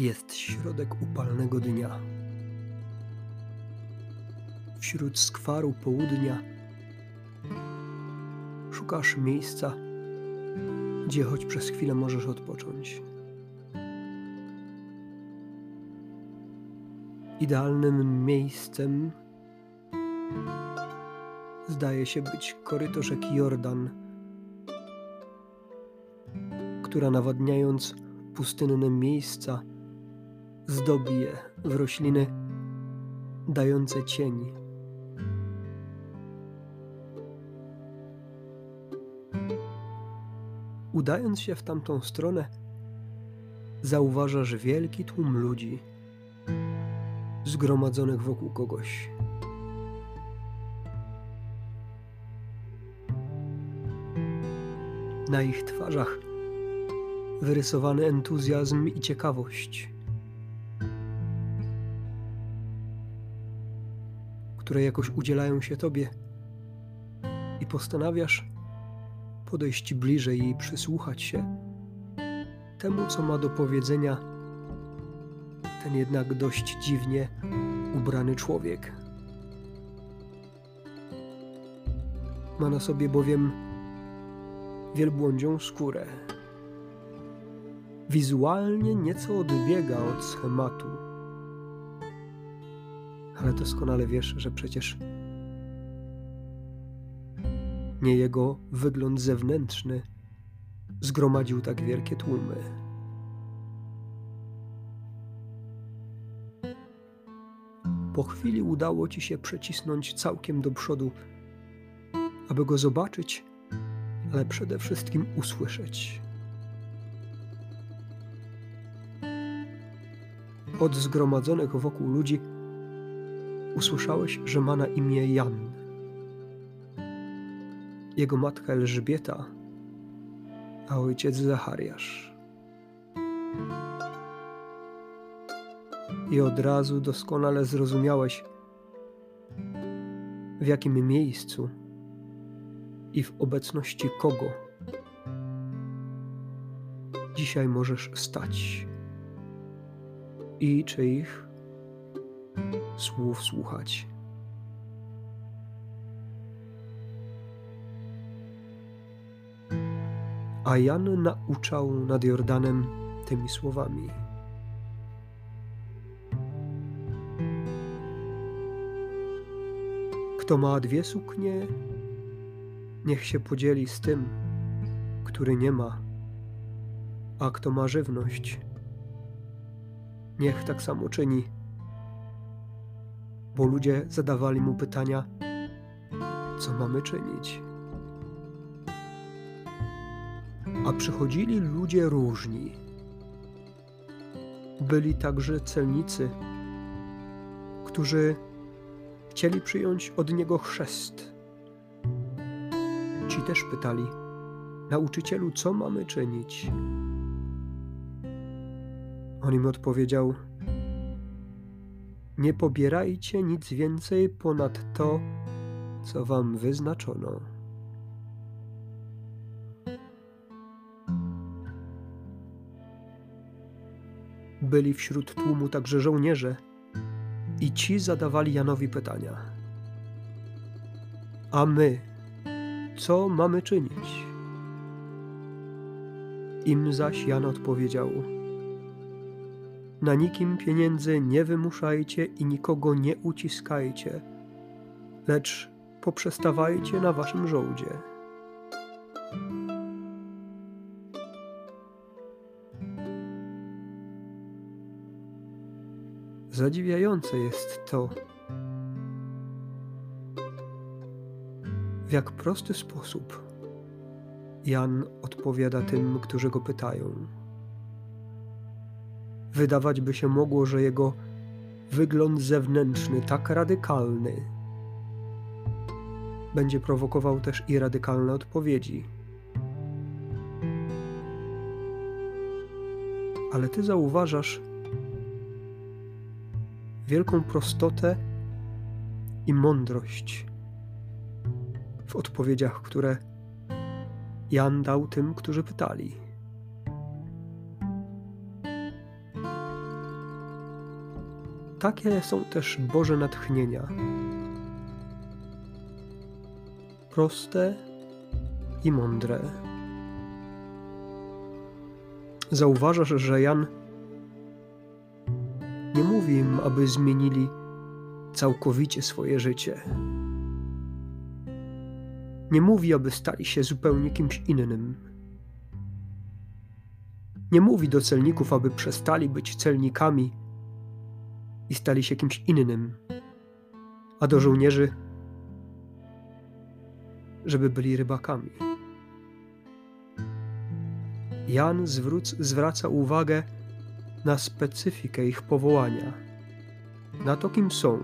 Jest środek upalnego dnia. Wśród skwaru południa szukasz miejsca, gdzie choć przez chwilę możesz odpocząć. Idealnym miejscem zdaje się być koryto rzeki Jordan, która nawadniając pustynne miejsca, zdobi je w rośliny dające cień. Udając się w tamtą stronę, zauważasz wielki tłum ludzi zgromadzonych wokół kogoś. Na ich twarzach wyrysowany entuzjazm i ciekawość, które jakoś udzielają się Tobie i postanawiasz podejść bliżej i przysłuchać się temu, co ma do powiedzenia ten jednak dość dziwnie ubrany człowiek. Ma na sobie bowiem wielbłądzią skórę. Wizualnie nieco odbiega od schematu, ale doskonale wiesz, że przecież nie jego wygląd zewnętrzny zgromadził tak wielkie tłumy. Po chwili udało ci się przecisnąć całkiem do przodu, aby go zobaczyć, ale przede wszystkim usłyszeć. Od zgromadzonych wokół ludzi usłyszałeś, że ma na imię Jan. Jego matka Elżbieta, a ojciec Zachariasz. I od razu doskonale zrozumiałeś, w jakim miejscu i w obecności kogo dzisiaj możesz stać i czyich słów słuchać. A Jan nauczał nad Jordanem tymi słowami. Kto ma dwie suknie, niech się podzieli z tym, który nie ma, a kto ma żywność, niech tak samo czyni. Bo ludzie zadawali mu pytania, co mamy czynić. A przychodzili ludzie różni. Byli także celnicy, którzy chcieli przyjąć od niego chrzest. Ci też pytali, nauczycielu, co mamy czynić? On im odpowiedział: Nie pobierajcie nic więcej ponad to, co wam wyznaczono. Byli wśród tłumu także żołnierze, i ci zadawali Janowi pytania. A my, co mamy czynić? Im zaś Jan odpowiedział: Na nikim pieniędzy nie wymuszajcie i nikogo nie uciskajcie, lecz poprzestawajcie na waszym żołdzie. Zadziwiające jest to, w jak prosty sposób Jan odpowiada tym, którzy go pytają. Wydawać by się mogło, że jego wygląd zewnętrzny, tak radykalny, będzie prowokował też i radykalne odpowiedzi. Ale ty zauważasz wielką prostotę i mądrość w odpowiedziach, które Jan dał tym, którzy pytali. Takie są też Boże natchnienia. Proste i mądre. Zauważasz, że Jan nie mówi im, aby zmienili całkowicie swoje życie. Nie mówi, aby stali się zupełnie kimś innym. Nie mówi do celników, aby przestali być celnikami i stali się kimś innym, a do żołnierzy, żeby byli rybakami. Jan zwróc, zwraca uwagę na specyfikę ich powołania, na to, kim są,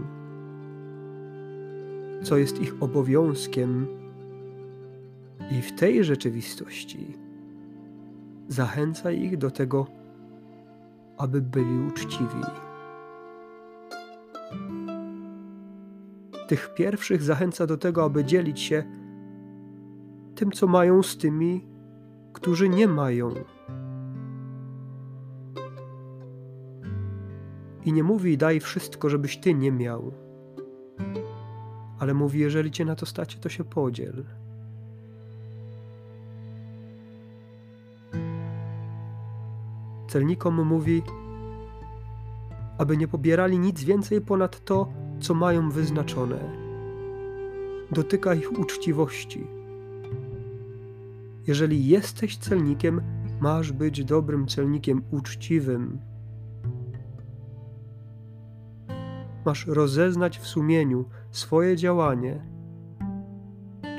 co jest ich obowiązkiem, i w tej rzeczywistości zachęca ich do tego, aby byli uczciwi. Tych pierwszych zachęca do tego, aby dzielić się tym, co mają z tymi, którzy nie mają. I nie mówi daj wszystko, żebyś ty nie miał, ale mówi jeżeli cię na to stacie, to się podziel. Celnikom mówi, aby nie pobierali nic więcej ponad to, co mają wyznaczone. Dotyka ich uczciwości. Jeżeli jesteś celnikiem, masz być dobrym celnikiem, uczciwym. Masz rozeznać w sumieniu swoje działanie.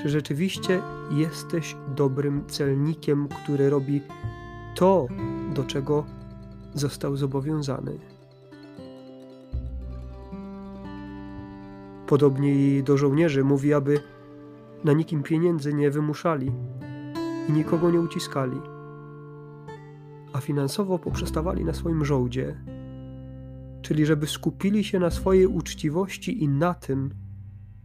Czy rzeczywiście jesteś dobrym celnikiem, który robi to, do czego został zobowiązany. Podobnie i do żołnierzy mówi, aby na nikim pieniędzy nie wymuszali i nikogo nie uciskali, a finansowo poprzestawali na swoim żołdzie, czyli żeby skupili się na swojej uczciwości i na tym,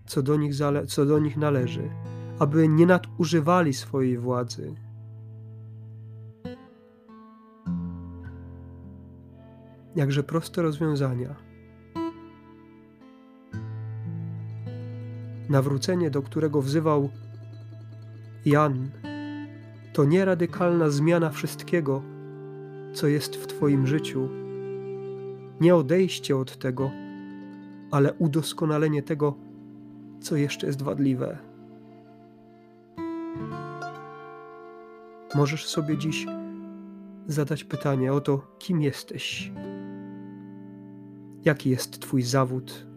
co do nich, zale- co do nich należy, aby nie nadużywali swojej władzy. jakże proste rozwiązania. Nawrócenie, do którego wzywał Jan, to nie radykalna zmiana wszystkiego, co jest w Twoim życiu, nie odejście od tego, ale udoskonalenie tego, co jeszcze jest wadliwe. Możesz sobie dziś zadać pytanie o to, kim jesteś. Jaki jest Twój zawód?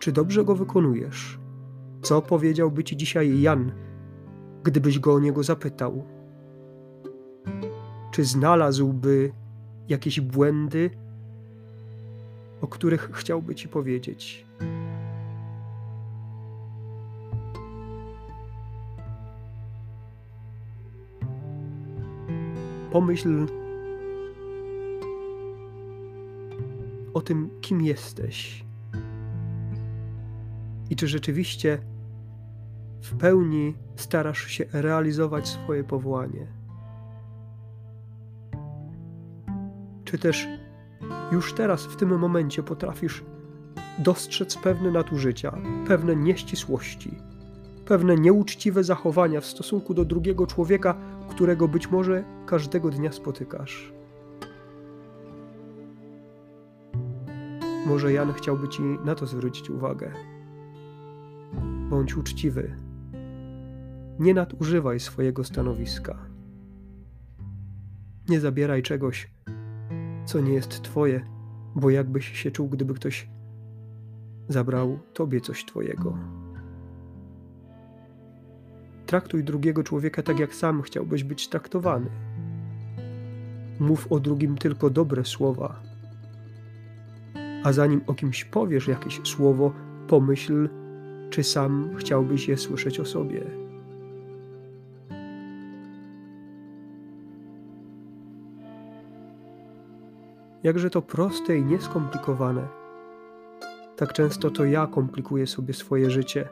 Czy dobrze go wykonujesz? Co powiedziałby Ci dzisiaj Jan, gdybyś go o niego zapytał? Czy znalazłby jakieś błędy, o których chciałby Ci powiedzieć? Pomyśl o tym, kim jesteś czy rzeczywiście w pełni starasz się realizować swoje powołanie. Czy też już teraz, w tym momencie, potrafisz dostrzec pewne nadużycia, pewne nieścisłości, pewne nieuczciwe zachowania w stosunku do drugiego człowieka, którego być może każdego dnia spotykasz. Może Jan chciałby Ci na to zwrócić uwagę. Bądź uczciwy. Nie nadużywaj swojego stanowiska. Nie zabieraj czegoś, co nie jest Twoje, bo jakbyś się czuł, gdyby ktoś zabrał Tobie coś Twojego. Traktuj drugiego człowieka tak, jak sam chciałbyś być traktowany. Mów o drugim tylko dobre słowa a zanim o kimś powiesz jakieś słowo, pomyśl, czy sam chciałbyś je słyszeć o sobie. Jakże to proste i nieskomplikowane. Tak często to ja komplikuję sobie swoje życie.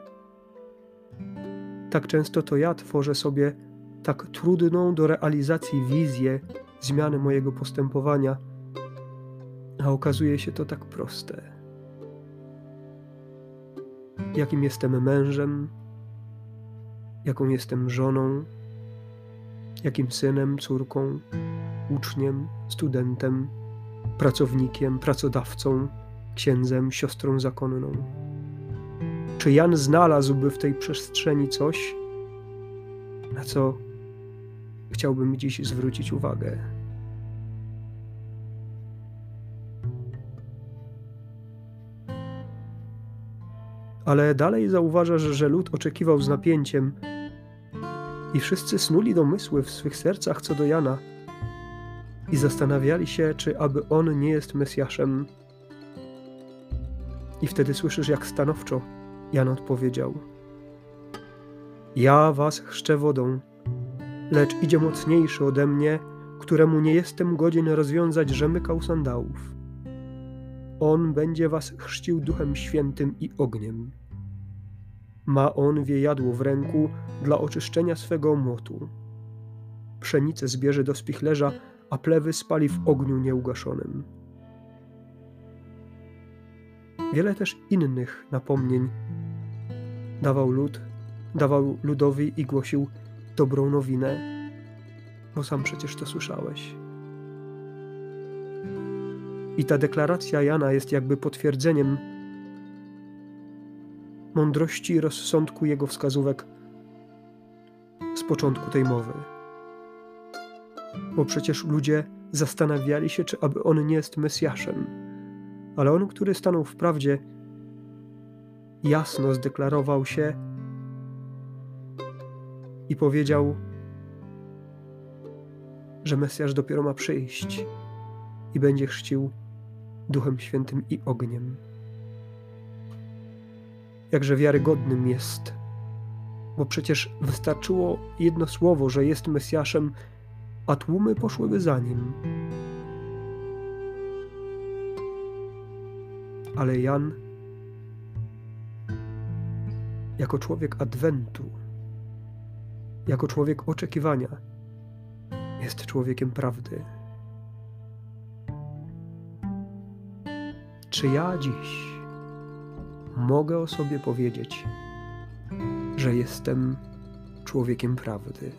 Tak często to ja tworzę sobie tak trudną do realizacji wizję zmiany mojego postępowania A okazuje się to tak proste. Jakim jestem mężem, jaką jestem żoną, jakim synem, córką, uczniem, studentem, pracownikiem, pracodawcą, księdzem, siostrą zakonną. Czy Jan znalazłby w tej przestrzeni coś, na co chciałbym dziś zwrócić uwagę? Ale dalej zauważasz, że lud oczekiwał z napięciem i wszyscy snuli domysły w swych sercach co do Jana i zastanawiali się, czy aby on nie jest Mesjaszem. I wtedy słyszysz, jak stanowczo Jan odpowiedział: Ja was chrzczę wodą, lecz idzie mocniejszy ode mnie, któremu nie jestem godzien rozwiązać rzemykał sandałów. On będzie was chrzcił duchem świętym i ogniem. Ma on wiejadło w ręku dla oczyszczenia swego młotu. Pszenicę zbierze do spichlerza, a plewy spali w ogniu nieugaszonym. Wiele też innych napomnień dawał lud, dawał ludowi i głosił dobrą nowinę, bo sam przecież to słyszałeś. I ta deklaracja Jana jest jakby potwierdzeniem mądrości i rozsądku jego wskazówek z początku tej mowy. Bo przecież ludzie zastanawiali się, czy aby on nie jest Mesjaszem, ale on, który stanął w prawdzie, jasno zdeklarował się i powiedział, że Mesjasz dopiero ma przyjść i będzie chrzcił Duchem Świętym i ogniem. Jakże wiarygodnym jest, bo przecież wystarczyło jedno słowo, że jest Mesjaszem, a tłumy poszłyby za nim. Ale Jan, jako człowiek Adwentu, jako człowiek oczekiwania, jest człowiekiem prawdy. Czy ja dziś mogę o sobie powiedzieć, że jestem człowiekiem prawdy?